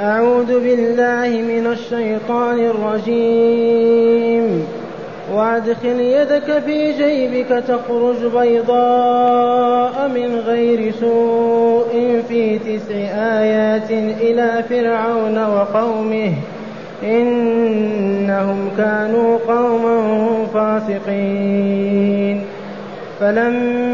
أعوذ بالله من الشيطان الرجيم. وأدخل يدك في جيبك تخرج بيضاء من غير سوء في تسع آيات إلى فرعون وقومه. إنهم كانوا قوما فاسقين. فلما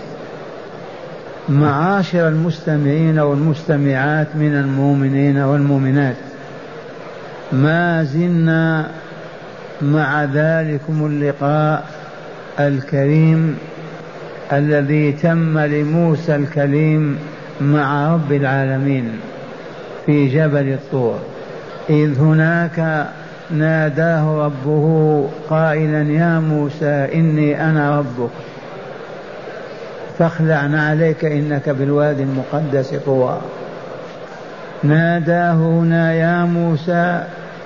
معاشر المستمعين والمستمعات من المؤمنين والمؤمنات. ما زلنا مع ذلكم اللقاء الكريم الذي تم لموسى الكليم مع رب العالمين في جبل الطور. إذ هناك ناداه ربه قائلا يا موسى إني أنا ربك. فاخلعنا عليك إنك بالوادي المقدس طوى. ناداه هنا يا موسى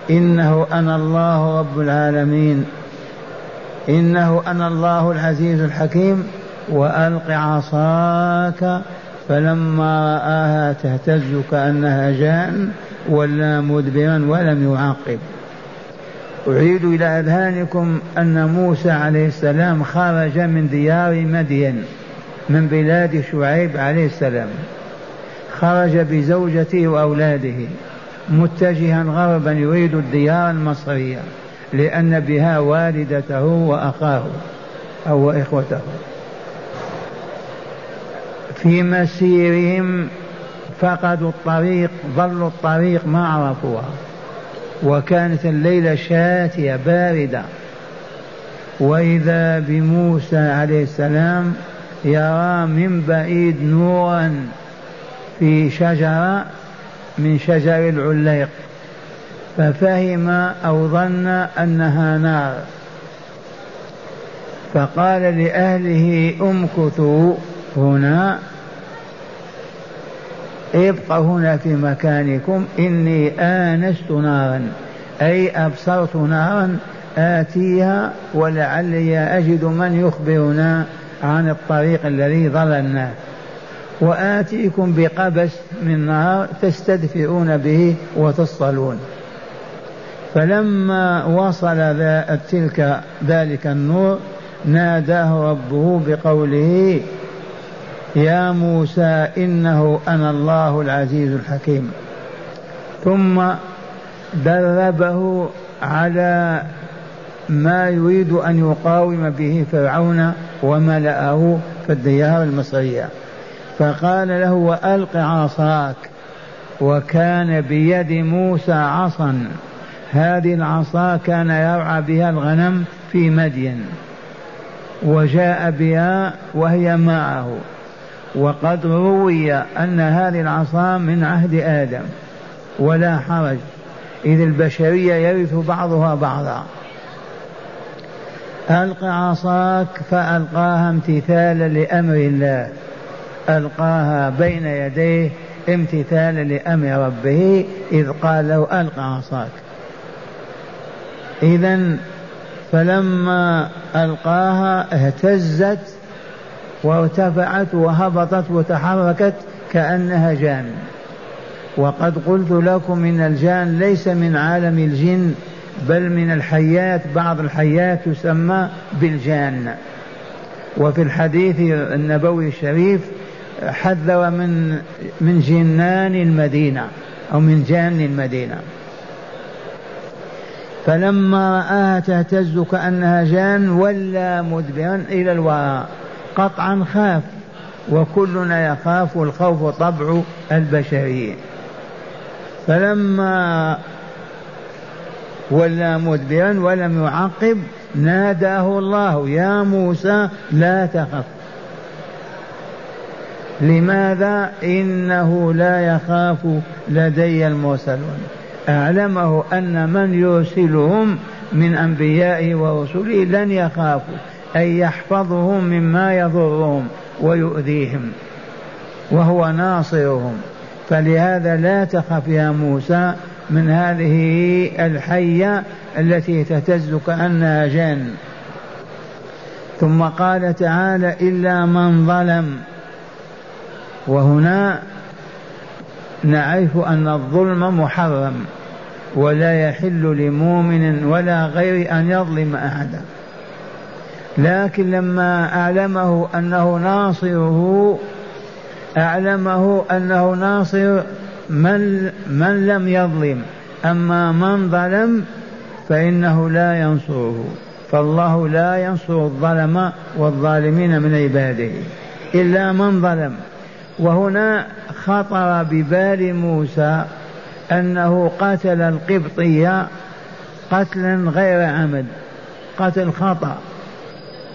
إنه أنا الله رب العالمين. إنه أنا الله العزيز الحكيم. وألق عصاك فلما رآها تهتز كأنها جان ولا مدبرا ولم يعقب. أعيد إلى أذهانكم أن موسى عليه السلام خرج من ديار مدين. من بلاد شعيب عليه السلام. خرج بزوجته وأولاده متجها غربا يريد الديار المصرية لأن بها والدته وأخاه أو إخوته في مسيرهم فقدوا الطريق ضلوا الطريق ما عرفوها وكانت الليلة شاتية باردة. وإذا بموسى عليه السلام يرى من بعيد نورا في شجرة من شجر العليق ففهم أو ظن أنها نار. فقال لأهله امكثوا هنا ابق هنا في مكانكم إني آنست نارا أي أبصرت نارا آتيها ولعلي أجد من يخبرنا. عن الطريق الذي ضللناه وآتيكم بقبس من نار تستدفئون به وتصطلون فلما وصل تلك ذلك النور ناداه ربه بقوله يا موسى إنه أنا الله العزيز الحكيم. ثم دربه على ما يريد أن يقاوم به فرعون وملأه في الديار المصرية. فقال له وألق عصاك وكان بيد موسى عصا. هذه العصا كان يرعى بها الغنم في مدين وجاء بها وهي معه. وقد روي أن هذه العصا من عهد آدم ولا حرج. إذ البشرية يرث بعضها بعضا. ألق عصاك فألقاها امتثالا لأمر الله. ألقاها بين يديه امتثالا لأمر ربه إذ قال له ألق عصاك. إذا فلما ألقاها اهتزت وارتفعت وهبطت وتحركت كأنها جان. وقد قلت لكم إن الجان ليس من عالم الجن بل من الحيات بعض الحيات تسمى بالجان. وفي الحديث النبوي الشريف حذر من من جنان المدينة أو من جان المدينة. فلما رآها تهتز كأنها جان ولا مدبرا إلى الوراء. قطعا خاف وكلنا يخاف والخوف طبع البشرية. فلما ولا مدبرا ولم يعقب ناداه الله يا موسى لا تخف. لماذا؟ إنه لا يخاف لدي المرسلون. أعلمه أن من يرسلهم من أنبيائه ورسله لن يخافوا أن يحفظهم مما يضرهم ويؤذيهم وهو ناصرهم. فلهذا لا تخف يا موسى من هذه الحية التي تهتز كأنها جن. ثم قال تعالى إلا من ظلم. وهنا نعرف أن الظلم محرم ولا يحل لمؤمن ولا غير أن يظلم أحدا. لكن لما أعلمه أنه ناصره أعلمه أنه ناصر من, من لم يظلم أما من ظلم فإنه لا ينصره فالله لا ينصر الظلم والظالمين من عباده إلا من ظلم. وهنا خطر ببال موسى أنه قتل القبطية قتلا غير عمد قتل خطأ.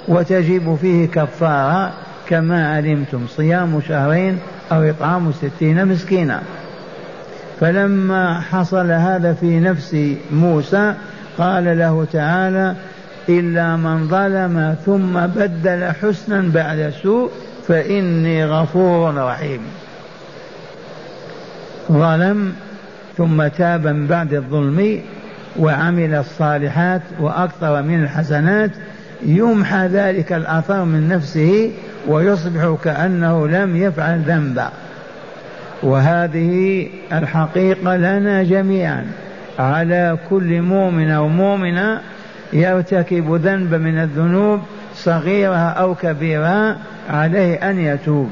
وتجب فيه كفارة كما علمتم صيام شهرين أو إطعام ستين مسكينا. فلما حصل هذا في نفس موسى قال له تعالى إلا من ظلم ثم بدل حسنا بعد سوء فإني غفور رحيم. ظلم ثم تاب من بعد الظلم وعمل الصالحات وأكثر من الحسنات يمحى ذلك الأثر من نفسه ويصبح كأنه لم يفعل ذنبا. وهذه الحقيقة لنا جميعا. على كل مؤمن أو مؤمنة يرتكب ذنب من الذنوب صغيرها أو كبيرها عليه أن يتوب.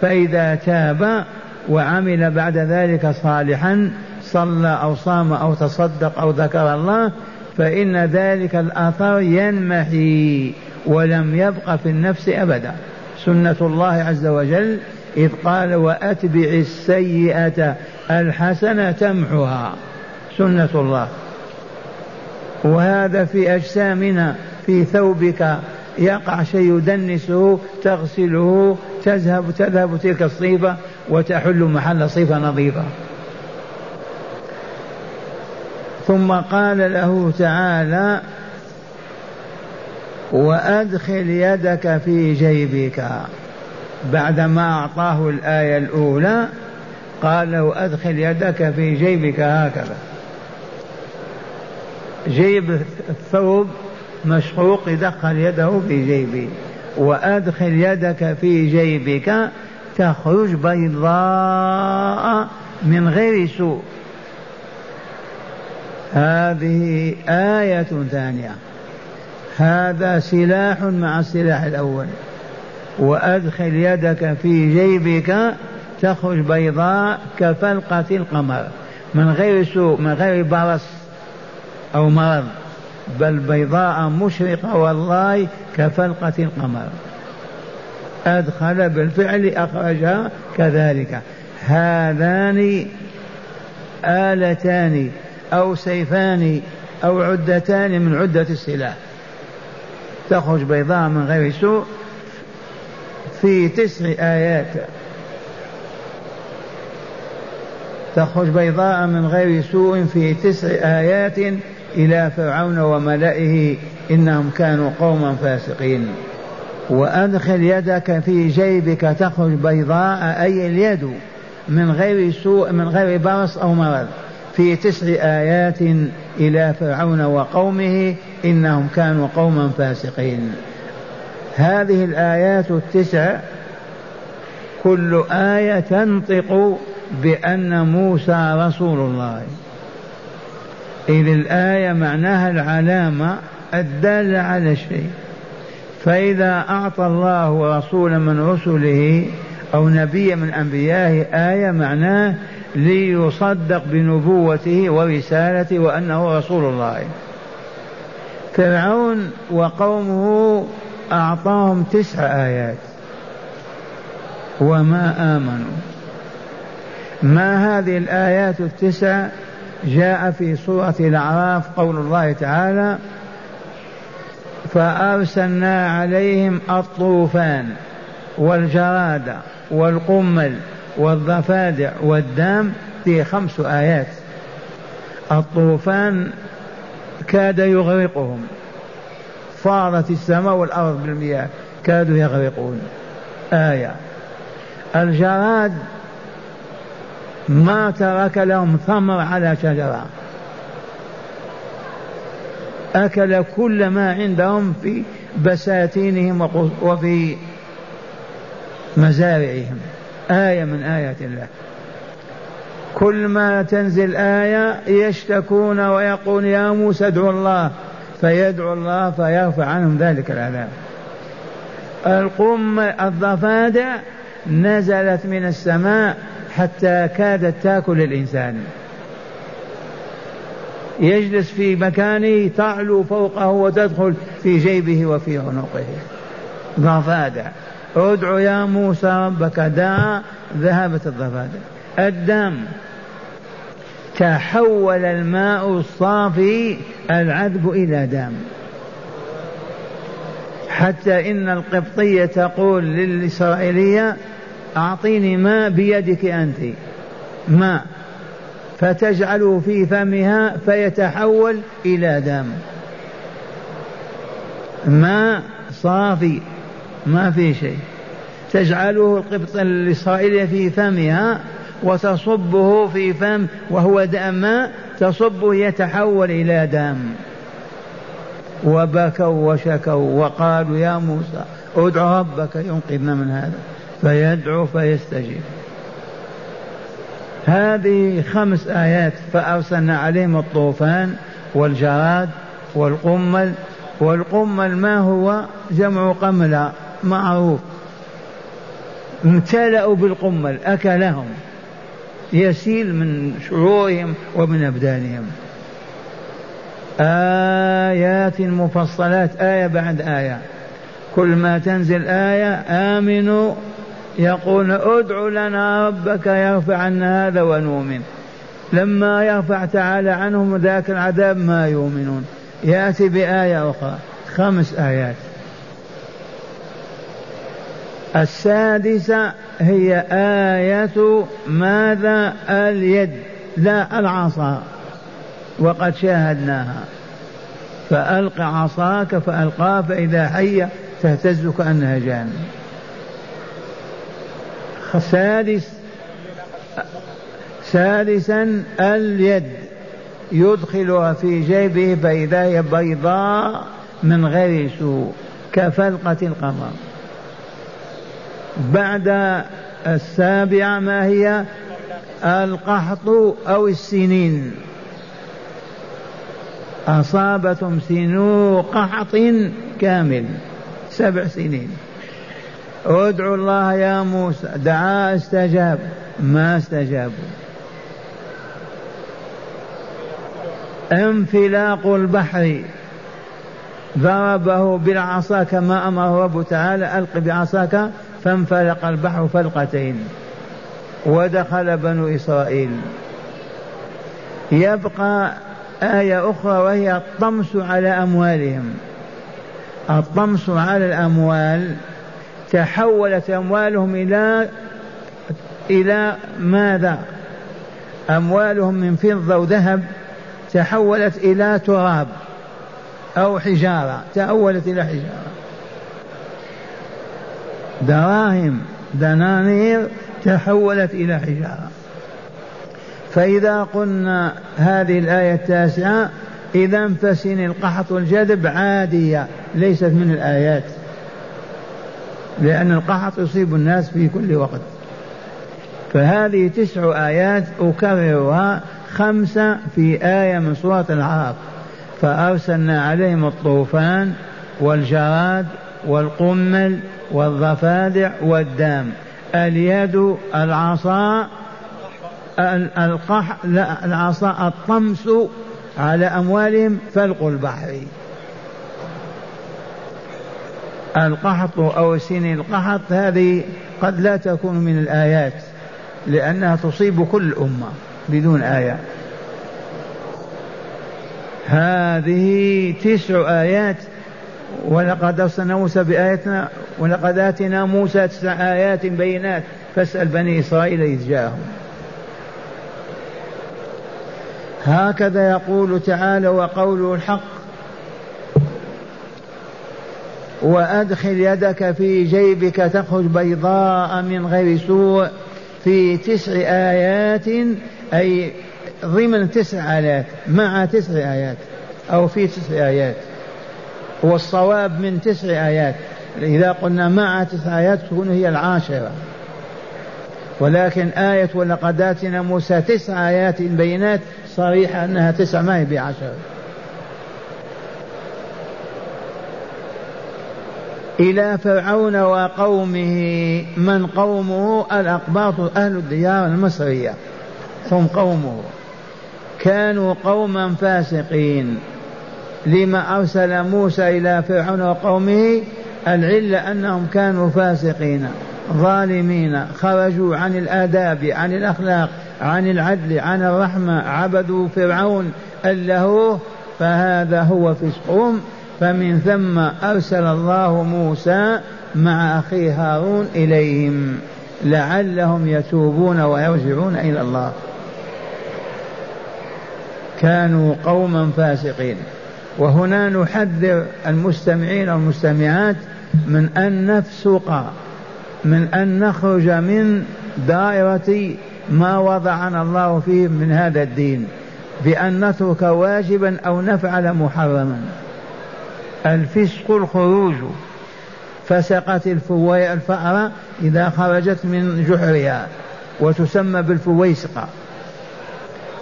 فإذا تاب وعمل بعد ذلك صالحا صلى أو صام أو تصدق أو ذكر الله فإن ذلك الأثر ينمحي ولم يبق في النفس أبدا. سنة الله عز وجل إذ قال وأتبع السيئة الحسنة تمحها. سنة الله. وهذا في أجسامنا في ثوبك. يقع شيء يدنسه تغسله تذهب تذهب تلك الصيفة وتحل محل صفة نظيفة. ثم قال له تعالى وأدخل يدك في جيبك. بعدما أعطاه الآية الأولى قال له أدخل يدك في جيبك هكذا. جيب الثوب مشقوق يدخل يده في جيبه وأدخل يدك في جيبك تخرج بيضاء من غير سوء. هذه آية ثانية. هذا سلاح مع السلاح الأول. وأدخل يدك في جيبك تخرج بيضاء كفلقة القمر. من غير سوء من غير برص أو مرض. بل بيضاء مشرقة والله كفلقة القمر. أدخل بالفعل أخرجها كذلك. هذان آلتان أو سيفان أو عدتان من عدة السلاح. تخرج بيضاء من غير سوء في تسع آيات. تخرج بيضاء من غير سوء في تسع آيات إلى فرعون وملئه إنهم كانوا قوما فاسقين. وأدخل يدك في جيبك تخرج بيضاء أي اليد من غير سوء من غير برص أو مرض في تسع آيات إلى فرعون وقومه إنهم كانوا قوما فاسقين. هذه الآيات التسع كل آية تنطق بأن موسى رسول الله. إذ الآية معناها العلامة الدالة على الشيء. فإذا أعطى الله رسولا من رسله أو نبيا من أنبيائه آية معناه ليصدق بنبوته ورسالته وأنه رسول الله. فرعون وقومه أعطاهم تسع آيات. وما آمنوا. ما هذه الآيات التسع جاء في سورة الأعراف قول الله تعالى فأرسلنا عليهم الطوفان والجراد والقمل والضفادع والدام في خمس آيات. الطوفان كاد يغرقهم. فارت السماء والأرض بالمياه. كادوا يغرقون. آية. الجراد ما ترك لهم ثمر على شجرة. أكل كل ما عندهم في بساتينهم وفي مزارعهم. آية من آيات الله. كل ما تنزل آية يشتكون ويقول يا موسى ادعوا الله. فيدعو الله فيرفع عنهم ذلك العذاب. القم الضفادع نزلت من السماء حتى كادت تاكل الإنسان. يجلس في مكانه تعلو فوقه وتدخل في جيبه وفي عنقه. ضفادع. ادعو يا موسى ربك دعا ذهبت الضفادع. الدم. تحول الماء الصافي العذب إلى دم. حتى إن القبطية تقول للإسرائيلية أعطيني ماء بيدك أنت. ماء. فتجعله في فمها فيتحول إلى دم. ماء صافي. ما في شيء. تجعله القبط الإسرائيلية في فمها وتصبه في فم وهو دم تصبه يتحول إلى دم. وبكوا وشكوا وقالوا يا موسى ادع ربك ينقذنا من هذا. فيدعو فيستجيب. هذه خمس آيات فأرسلنا عليهم الطوفان والجراد والقمل. والقمل ما هو؟ جمع قملة معروف. امتلأوا بالقمل أكلهم. يسيل من شعورهم ومن أبدانهم. آيات مفصلات آية بعد آية. كل ما تنزل آية آمنوا يقول ادع لنا ربك يرفع عنا هذا ونؤمن. لما يرفع تعالى عنهم ذاك العذاب ما يؤمنون. يأتي بآية أخرى خمس آيات. السادسة هي آية ماذا اليد؟ لا العصا. وقد شاهدناها. فألق عصاك فألقاها فإذا حية تهتز كأنها جان. سادس سادسا اليد. يدخلها في جيبه فإذا هي بيضاء من غير سوء كفلقة القمر. بعد السابعة ما هي؟ القحط أو السنين. أصابتهم سنو قحط كامل سبع سنين. ادعوا الله يا موسى. دعا استجاب ما استجابوا انفلاق البحر. ضربه بالعصا كما أمر رب تعالى ألق بعصاك فانفلق البحر فلقتين ودخل بنو إسرائيل. يبقى آية أخرى وهي الطمس على أموالهم. الطمس على الأموال تحولت أموالهم إلى إلى ماذا؟ أموالهم من فضة وذهب تحولت إلى تراب أو حجارة تحولت إلى حجارة. دراهم دنانير تحولت إلى حجارة. فإذا قلنا هذه الآية التاسعة إذا فسن القحط والجذب عادية ليست من الآيات. لأن القحط يصيب الناس في كل وقت. فهذه تسع آيات أكررها خمسة في آية من سورة العرب فأرسلنا عليهم الطوفان والجراد والقمل والضفادع والدام اليد العصا القح لا العصا الطمس على أموالهم فلق البحر. القحط أو سن القحط هذه قد لا تكون من الآيات لأنها تصيب كل أمة بدون آية. هذه تسع آيات ولقد أرسلنا موسى بآياتنا ولقد آتينا موسى تسع آيات بينات فاسأل بني إسرائيل إذ جاءهم. هكذا يقول تعالى وقوله الحق وأدخل يدك في جيبك تخرج بيضاء من غير سوء في تسع آيات أي ضمن تسع آيات مع تسع آيات أو في تسع آيات. والصواب من تسع آيات. إذا قلنا مع تسع آيات تكون هي العاشرة. ولكن آية ولقد آتنا موسى تسع آيات بينات صريحة أنها تسع ما هي بعشر إلى فرعون وقومه من قومه؟ الأقباط أهل الديار المصرية. هم قومه. كانوا قوما فاسقين. لما أرسل موسى إلى فرعون وقومه العلة أنهم كانوا فاسقين ظالمين خرجوا عن الآداب عن الأخلاق عن العدل عن الرحمة عبدوا فرعون أله فهذا هو فسقهم. فمن ثم أرسل الله موسى مع أخيه هارون إليهم لعلهم يتوبون ويرجعون إلى الله. كانوا قوما فاسقين. وهنا نحذر المستمعين والمستمعات من أن نفسق من أن نخرج من دائرة ما وضعنا الله فيه من هذا الدين بأن نترك واجبا أو نفعل محرما. الفسق الخروج فسقت الفوي الفأرة إذا خرجت من جحرها وتسمى بالفويسقة.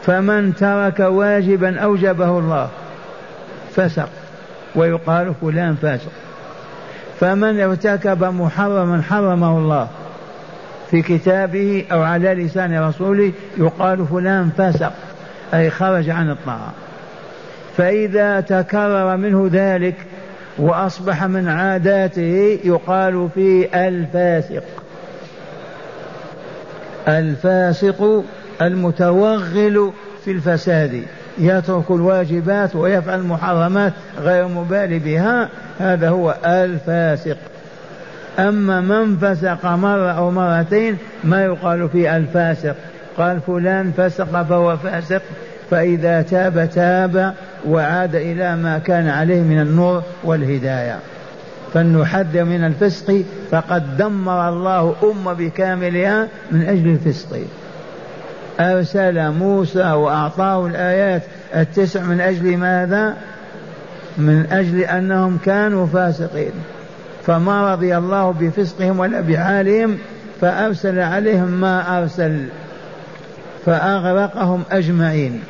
فمن ترك واجبا أوجبه الله فسق ويقال فلان فاسق. فمن ارتكب محرما حرمه الله في كتابه أو على لسان رسوله يقال فلان فسق أي خرج عن الطاعة. فإذا تكرر منه ذلك وأصبح من عاداته يقال فيه الفاسق. الفاسق المتوغل في الفساد. يترك الواجبات ويفعل المحرمات غير مبالي بها هذا هو الفاسق. أما من فسق مرة أو مرتين ما يقال فيه الفاسق. قال فلان فسق فهو فاسق فإذا تاب تاب وعاد إلى ما كان عليه من النور والهداية. فلنحذر من الفسق فقد دمر الله أمة بكاملها من أجل الفسق. أرسل موسى وأعطاه الآيات التسع من أجل ماذا؟ من أجل أنهم كانوا فاسقين. فما رضي الله بفسقهم ولا بحالهم فأرسل عليهم ما أرسل فأغرقهم أجمعين.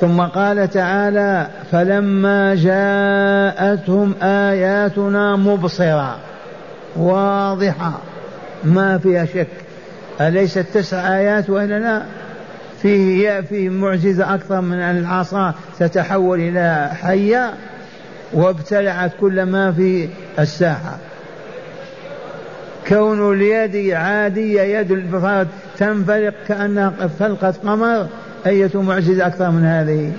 ثم قال تعالى فلما جاءتهم آياتنا مبصرة واضحة. ما فيها شك. أليست تسع آيات وإلا لا؟ فيه فيه معجزة أكثر من أن العصا تتحول إلى حية وابتلعت كل ما في الساحة. كون اليد عادية يد الفرد تنفلق كأنها فلقة قمر أية معجزة أكثر من هذه؟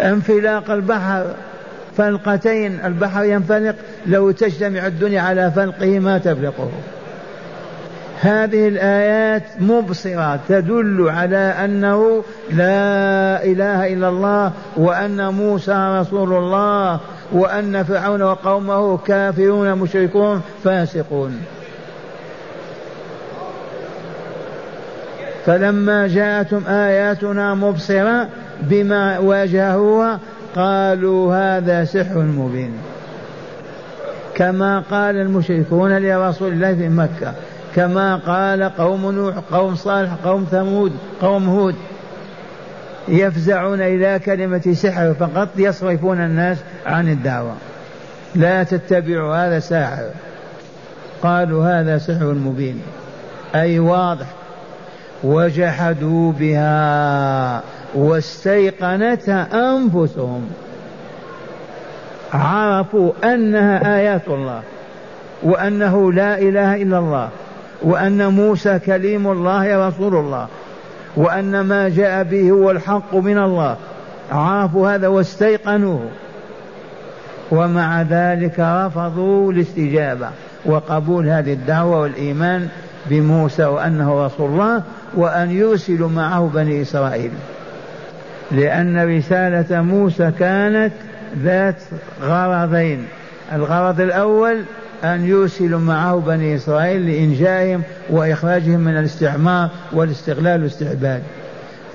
انفلاق البحر فلقتين البحر ينفلق لو تجتمع الدنيا على فلقه ما تفلقه. هذه الآيات مبصرة تدل على أنه لا إله إلا الله وأن موسى رسول الله وأن فرعون وقومه كافرون مشركون فاسقون. فلما جاءتهم آياتنا مبصرة بما واجهوها قالوا هذا سحر مبين. كما قال المشركون لرسول الله في مكة. كما قال قوم نوح قوم صالح قوم ثمود قوم هود. يفزعون إلى كلمة سحر فقط يصرفون الناس عن الدعوة. لا تتبعوا هذا ساحر. قالوا هذا سحر مبين. أي واضح. وجحدوا بها. واستيقنتها أنفسهم. عرفوا أنها آيات الله وأنه لا إله إلا الله وأن موسى كليم الله رسول الله وأن ما جاء به هو الحق من الله. عرفوا هذا واستيقنوه. ومع ذلك رفضوا الاستجابة وقبول هذه الدعوة والإيمان بموسى وأنه رسول الله وأن يرسلوا معه بني إسرائيل. لأن رسالة موسى كانت ذات غرضين. الغرض الأول أن يرسلوا معه بني إسرائيل لإنجائهم وإخراجهم من الاستعمار والاستغلال والاستعباد.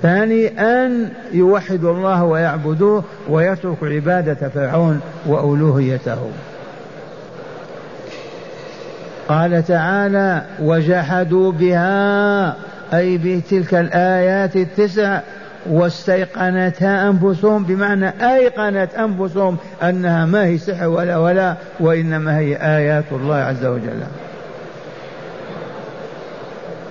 ثاني أن يوحدوا الله ويعبدوه ويتركوا عبادة فرعون وألوهيته. قال تعالى وجحدوا بها أي بتلك الآيات التسع واستيقنتها أنفسهم بمعنى أيقنت أنفسهم أنها ما هي سحر ولا ولا وإنما هي آيات الله عز وجل.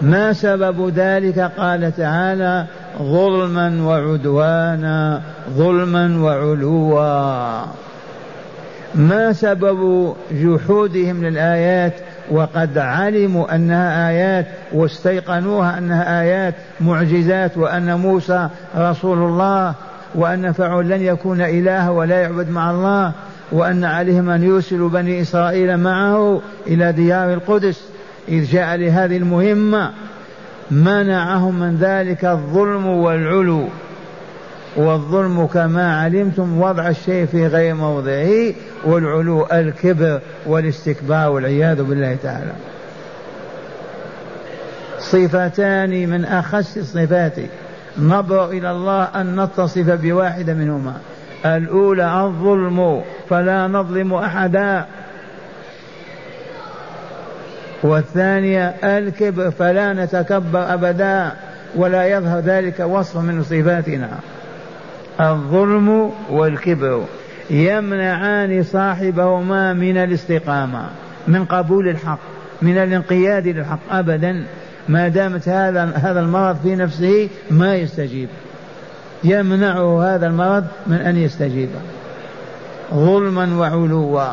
ما سبب ذلك؟ قال تعالى ظلما وعدوانا ظلما وعلوا. ما سبب جحودهم للآيات؟ وقد علموا أنها آيات واستيقنوها أنها آيات معجزات وأن موسى رسول الله وأن فرعون لن يكون الها ولا يعبد مع الله وأن عليهم أن يرسلوا بني إسرائيل معه إلى ديار القدس. إذ جاء لهذه المهمة منعهم من ذلك الظلم والعلو. والظلم كما علمتم وضع الشيء في غير موضعه والعلو الكبر والاستكبار والعياذ بالله تعالى. صفتان من أخس الصفات. نبرأ إلى الله أن نتصف بواحدة منهما. الأولى الظلم فلا نظلم أحدا. والثانية الكبر فلا نتكبر أبدا. ولا يظهر ذلك وصف من صفاتنا. الظلم والكبر يمنعان صاحبهما من الاستقامة من قبول الحق من الانقياد للحق. أبدا ما دامت هذا هذا المرض في نفسه ما يستجيب. يمنعه هذا المرض من أن يستجيب. ظلما وعلوا.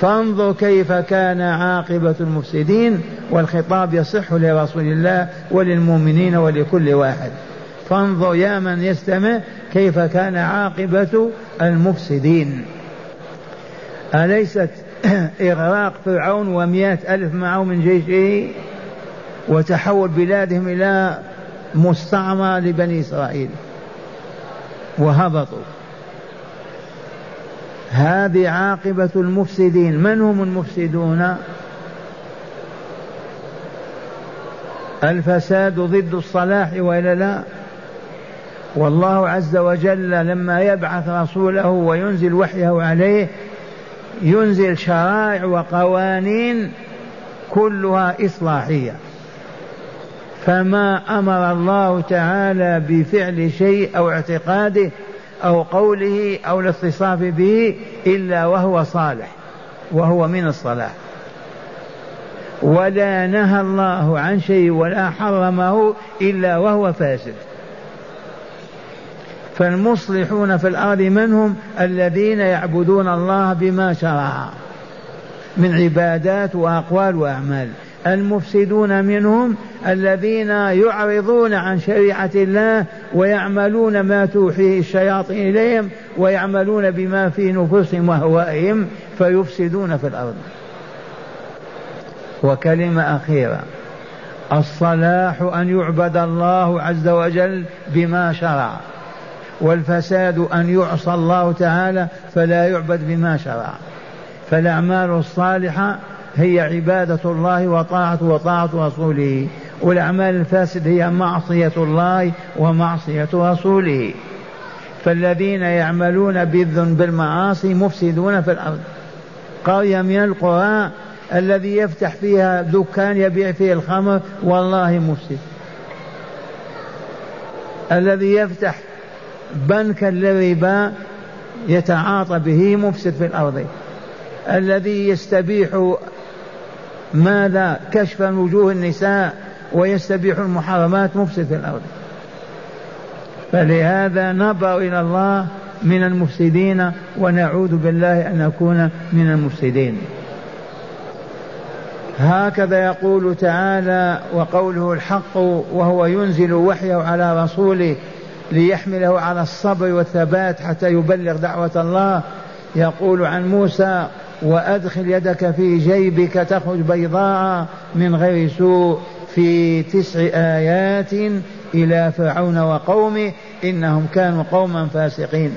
فانظر كيف كان عاقبة المفسدين والخطاب يصح لرسول الله وللمؤمنين ولكل واحد. فانظر يا من يستمع كيف كان عاقبة المفسدين. أليست إغراق فرعون ومئة ألف معه من جيشه وتحول بلادهم إلى مستعمرة لبني إسرائيل؟ وهبطوا. هذه عاقبة المفسدين. من هم المفسدون؟ الفساد ضد الصلاح وإلا لا؟ والله عز وجل لما يبعث رسوله وينزل وحيه عليه ينزل شرائع وقوانين كلها إصلاحية. فما أمر الله تعالى بفعل شيء أو اعتقاده أو قوله أو الاتصاف به إلا وهو صالح وهو من الصلاح. ولا نهى الله عن شيء ولا حرمه إلا وهو فاسد. فالمصلحون في الأرض من هم الذين يعبدون الله بما شرع من عبادات وأقوال وأعمال. المفسدون منهم الذين يعرضون عن شريعة الله ويعملون ما توحيه الشياطين إليهم ويعملون بما في نفوسهم وهوائهم فيفسدون في الأرض. وكلمة أخيرة الصلاح أن يعبد الله عز وجل بما شرع. والفساد أن يعصى الله تعالى فلا يعبد بما شرع. فالأعمال الصالحة هي عبادة الله وطاعة وطاعة رسوله. والأعمال الفاسدة هي معصية الله ومعصية رسوله. فالذين يعملون بالذنب بالمعاصي مفسدون في الأرض. قرية من القرى الذي يفتح فيها دكان يبيع فيه الخمر والله مفسد. الذي يفتح بنكا للربا يتعاطى به مفسد في الأرض. الذي يستبيح ماذا؟ كشف وجوه النساء ويستبيح المحرمات مفسد في الأرض. فلهذا نبر إلى الله من المفسدين ونعوذ بالله أن نكون من المفسدين. هكذا يقول تعالى وقوله الحق وهو ينزل وحيه على رسوله ليحمله على الصبر والثبات حتى يبلغ دعوة الله. يقول عن موسى وأدخل يدك في جيبك تخرج بيضاء من غير سوء في تسع آيات إلى فرعون وقومه إنهم كانوا قوما فاسقين.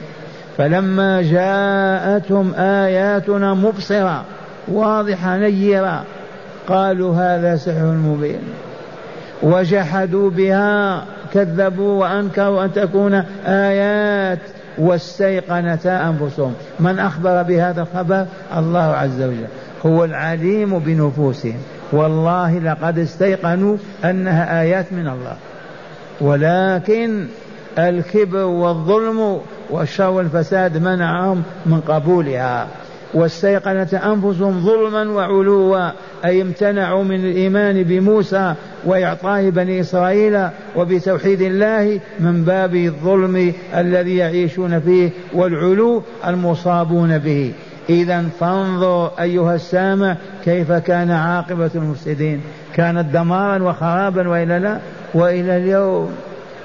فلما جاءتهم آياتنا مبصرة واضحة نيرة قالوا هذا سحر مبين. وجحدوا بها كذبوا وأنكروا أن تكون آيات واستيقنتا أنفسهم. من أخبر بهذا الخبر؟ الله عز وجل. هو العليم بنفوسهم. والله لقد استيقنوا أنها آيات من الله. ولكن الكبر والظلم والشر والفساد منعهم من قبولها. واستيقنت أنفسهم ظلما وعلوا أي امتنعوا من الإيمان بموسى وإعطاه بني إسرائيل وبتوحيد الله من باب الظلم الذي يعيشون فيه والعلو المصابون به. إذا فانظر أيها السامع كيف كان عاقبة المفسدين. كانت دمارا وخرابا وإلا لا وإلى اليوم.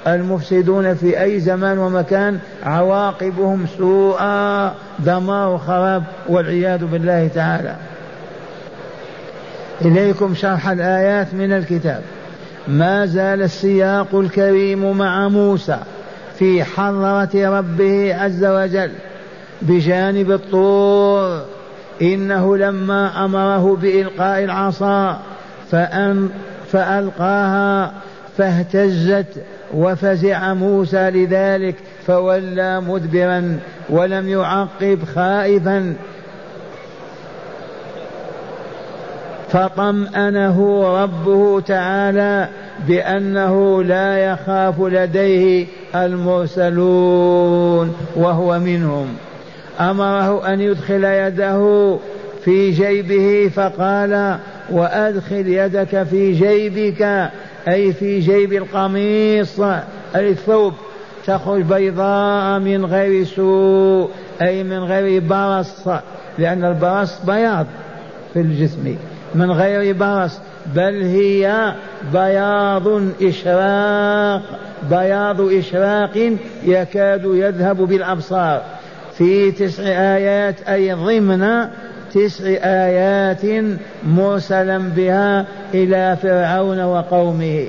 المفسدون في أي زمان ومكان عواقبهم سوءا دمار وخراب والعياذ بالله تعالى. إليكم شرح الآيات من الكتاب. ما زال السياق الكريم مع موسى في حضرة ربه عز وجل بجانب الطور. إنه لما أمره بإلقاء العصا فأن فألقاها فاهتزت وفزع موسى لذلك فولى مدبرا ولم يعقب خائفا فطمأنه ربه تعالى بأنه لا يخاف لديه المرسلون وهو منهم. أمره أن يدخل يده في جيبه فقال وأدخل يدك في جيبك أي في جيب القميص أي الثوب. تخرج بيضاء من غير سوء أي من غير برص لأن البرص بياض في الجسم. من غير برص بل هي بياض إشراق بياض إشراق يكاد يذهب بالأبصار. في تسع آيات أي ضمن تسع آيات مرسلا بها إلى فرعون وقومه.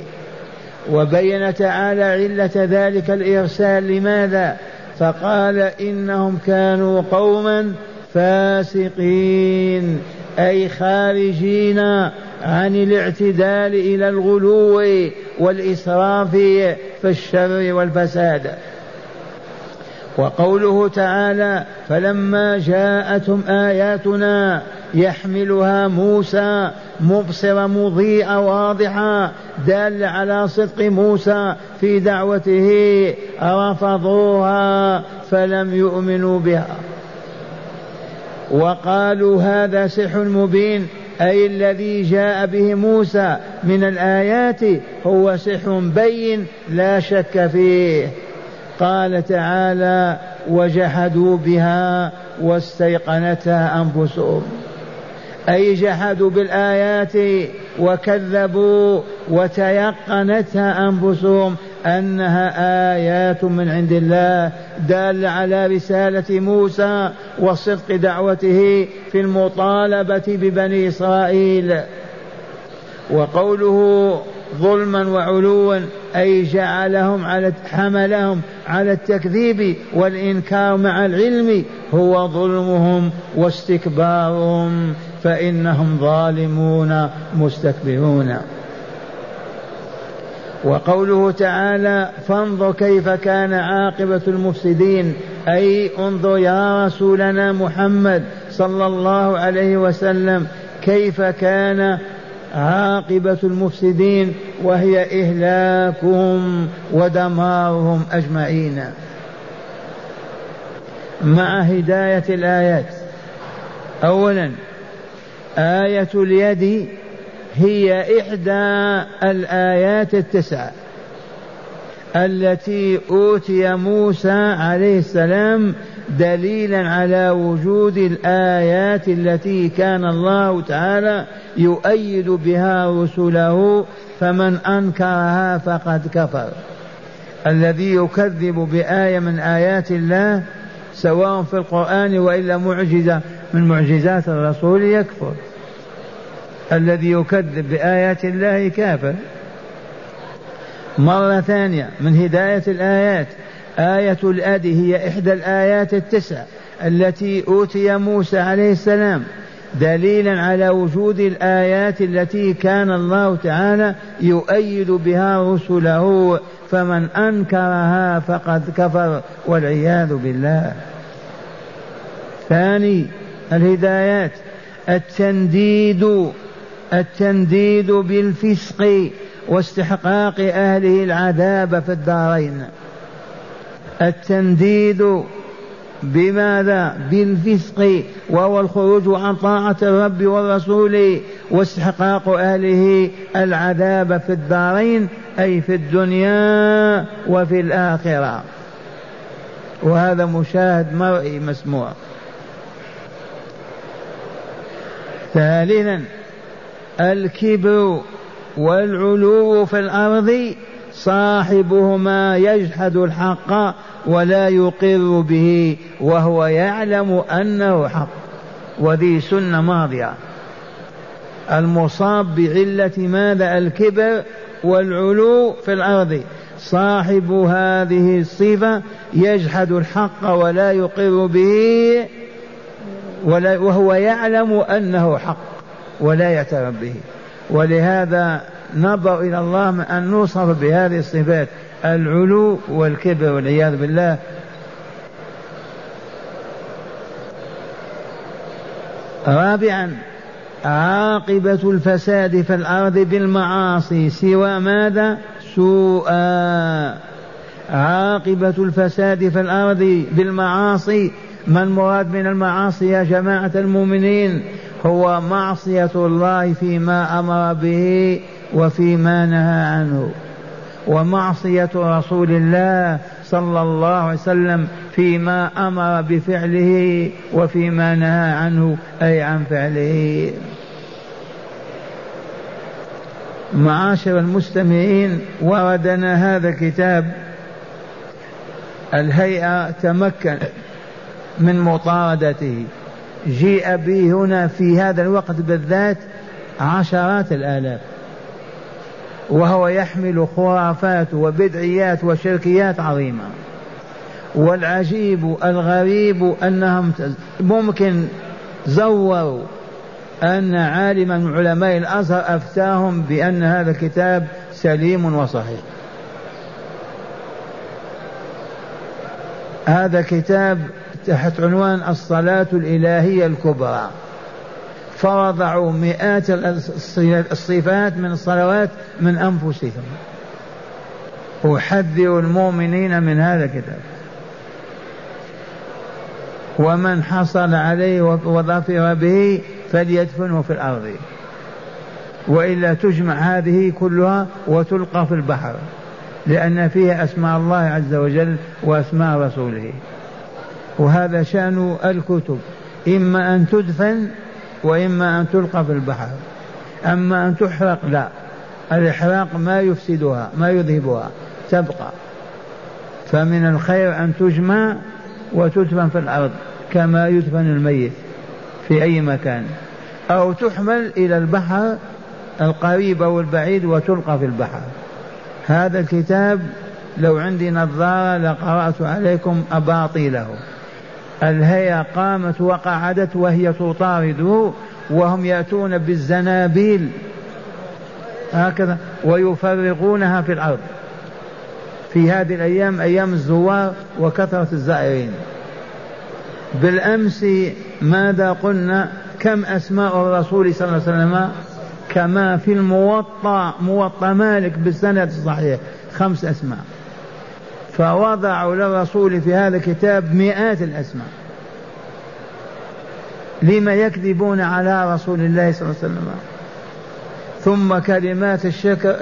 وبين تعالى علة ذلك الإرسال. لماذا؟ فقال إنهم كانوا قوما فاسقين. أي خارجين عن الاعتدال إلى الغلو والإسراف في الشر والفساد. وقوله تعالى فلما جاءتهم آياتنا يحملها موسى مبصرة مضيئة واضحة دالة على صدق موسى في دعوته رفضوها فلم يؤمنوا بها. وقالوا هذا سحر مبين أي الذي جاء به موسى من الآيات هو سحر بين لا شك فيه. قال تعالى وجحدوا بها واستيقنتها أنفسهم. أي جحدوا بالآيات وكذبوا وتيقنتها أنفسهم. أنها آيات من عند الله داله على رسالة موسى وصدق دعوته في المطالبة ببني إسرائيل. وقوله ظلما وعلوا أي جعلهم على حملهم على التكذيب والإنكار مع العلم هو ظلمهم واستكبارهم فإنهم ظالمون مستكبرون. وقوله تعالى فانظر كيف كان عاقبة المفسدين أي انظر يا رسولنا محمد صلى الله عليه وسلم كيف كان عاقبة المفسدين وهي إهلاكهم ودمارهم أجمعين. مع هداية الآيات أولا آية اليد هي إحدى الآيات التسعة التي أوتي موسى عليه السلام دليلا على وجود الآيات التي كان الله تعالى يؤيد بها رسله فمن أنكرها فقد كفر. الذي يكذب بآية من آيات الله سواء في القرآن وإلا معجزة من معجزات الرسول يكفر. الذي يكذب بآيات الله كافر. مرة ثانية من هداية الآيات. آية الأد هي إحدى الآيات التسع التي أوتي موسى عليه السلام دليلا على وجود الآيات التي كان الله تعالى يؤيد بها رسله. فمن أنكرها فقد كفر والعياذ بالله. ثاني الهدايات. التنديد. التنديد بالفسق واستحقاق أهله العذاب في الدارين. التنديد بماذا؟ بالفسق وهو الخروج عن طاعة الرب والرسول واستحقاق أهله العذاب في الدارين أي في الدنيا وفي الآخرة. وهذا مشاهد مرئي مسموع. ثالثا الكبر والعلو في الأرض صاحبهما يجحد الحق ولا يقر به وهو يعلم أنه حق. وذي سنة ماضية. المصاب بعلة ماذا؟ الكبر والعلو في الأرض. صاحب هذه الصفة يجحد الحق ولا يقر به ولا وهو يعلم أنه حق. ولا يعترف به ولهذا نبر إلى الله من أن نوصف بهذه الصفات العلو والكبر والعياذ بالله. رابعا عاقبة الفساد في الأرض بالمعاصي سوى ماذا؟ سوءا. عاقبة الفساد في الأرض بالمعاصي. ما المراد من المعاصي يا جماعة المؤمنين؟ هو معصية الله فيما أمر به وفيما نهى عنه. ومعصية رسول الله صلى الله عليه وسلم فيما أمر بفعله وفيما نهى عنه أي عن فعله. معاشر المستمعين وردنا هذا الكتاب الهيئة تمكن من مطاردته. جيء به هنا في هذا الوقت بالذات عشرات الآلاف. وهو يحمل خرافات وبدعيات وشركيات عظيمة. والعجيب الغريب أنهم ممكن زوروا أن عالما من علماء الأزهر أفتاهم بأن هذا الكتاب سليم وصحيح. هذا كتاب تحت عنوان الصلاة الإلهية الكبرى. فوضعوا مئات الصفات من الصلوات من أنفسهم. أحذر المؤمنين من هذا الكتاب. ومن حصل عليه وظفر به فليدفنه في الأرض. وإلا تجمع هذه كلها وتلقى في البحر لأن فيها أسماء الله عز وجل وأسماء رسوله. وهذا شأن الكتب إما أن تدفن وإما أن تلقى في البحر. أما أن تحرق لا الإحراق ما يفسدها ما يذهبها تبقى. فمن الخير أن تجمع وتدفن في الأرض كما يدفن الميت في أي مكان. أو تحمل إلى البحر القريب أو البعيد وتلقى في البحر. هذا الكتاب لو عندي نظارة لقرأت عليكم أباطيله. الهيئة قامت وقعدت وهي تطارده وهم يأتون بالزنابيل. هكذا ويفرغونها في الأرض. في هذه الأيام أيام الزوار وكثرة الزائرين. بالأمس ماذا قلنا؟ كم أسماء الرسول صلى الله عليه وسلم؟ كما في الموطأ موطأ مالك بالسند الصحيح خمس أسماء. فوضعوا للرسول في هذا الكتاب مئات الأسماء لما يكذبون على رسول الله صلى الله عليه وسلم. ثم كلمات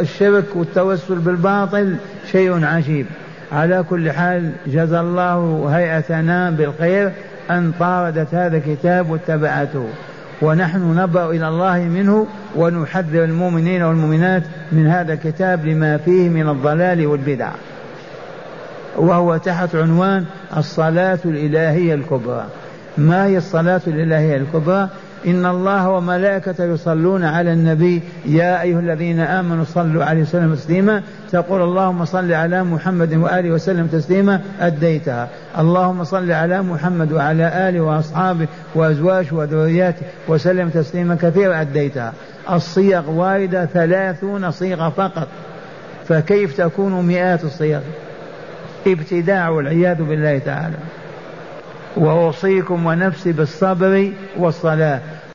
الشرك, والتوسل بالباطل شيء عجيب. على كل حال جزى الله هيئتنا بالخير أن طاردت هذا الكتاب واتبعته. ونحن نبرأ إلى الله منه ونحذر المؤمنين والمؤمنات من هذا الكتاب لما فيه من الضلال والبدع. وهو تحت عنوان الصلاة الإلهية الكبرى. ما هي الصلاة الإلهية الكبرى؟ إن الله وملائكته يصلون على النبي. يا أيها الذين آمنوا صلوا عليه وسلم تسليما. تقول اللهم صل على محمد وآله وسلم تسليما. أديتها. اللهم صل على محمد وعلى آله وأصحابه وأزواجه وذرياته وسلم تسليما كثيرا. أديتها. الصيغ واردة ثلاثون صيغة فقط. فكيف تكون مئات الصيغ؟ ابتداع والعياذ بالله تعالى. وأوصيكم ونفسي بالصبر والصلاة.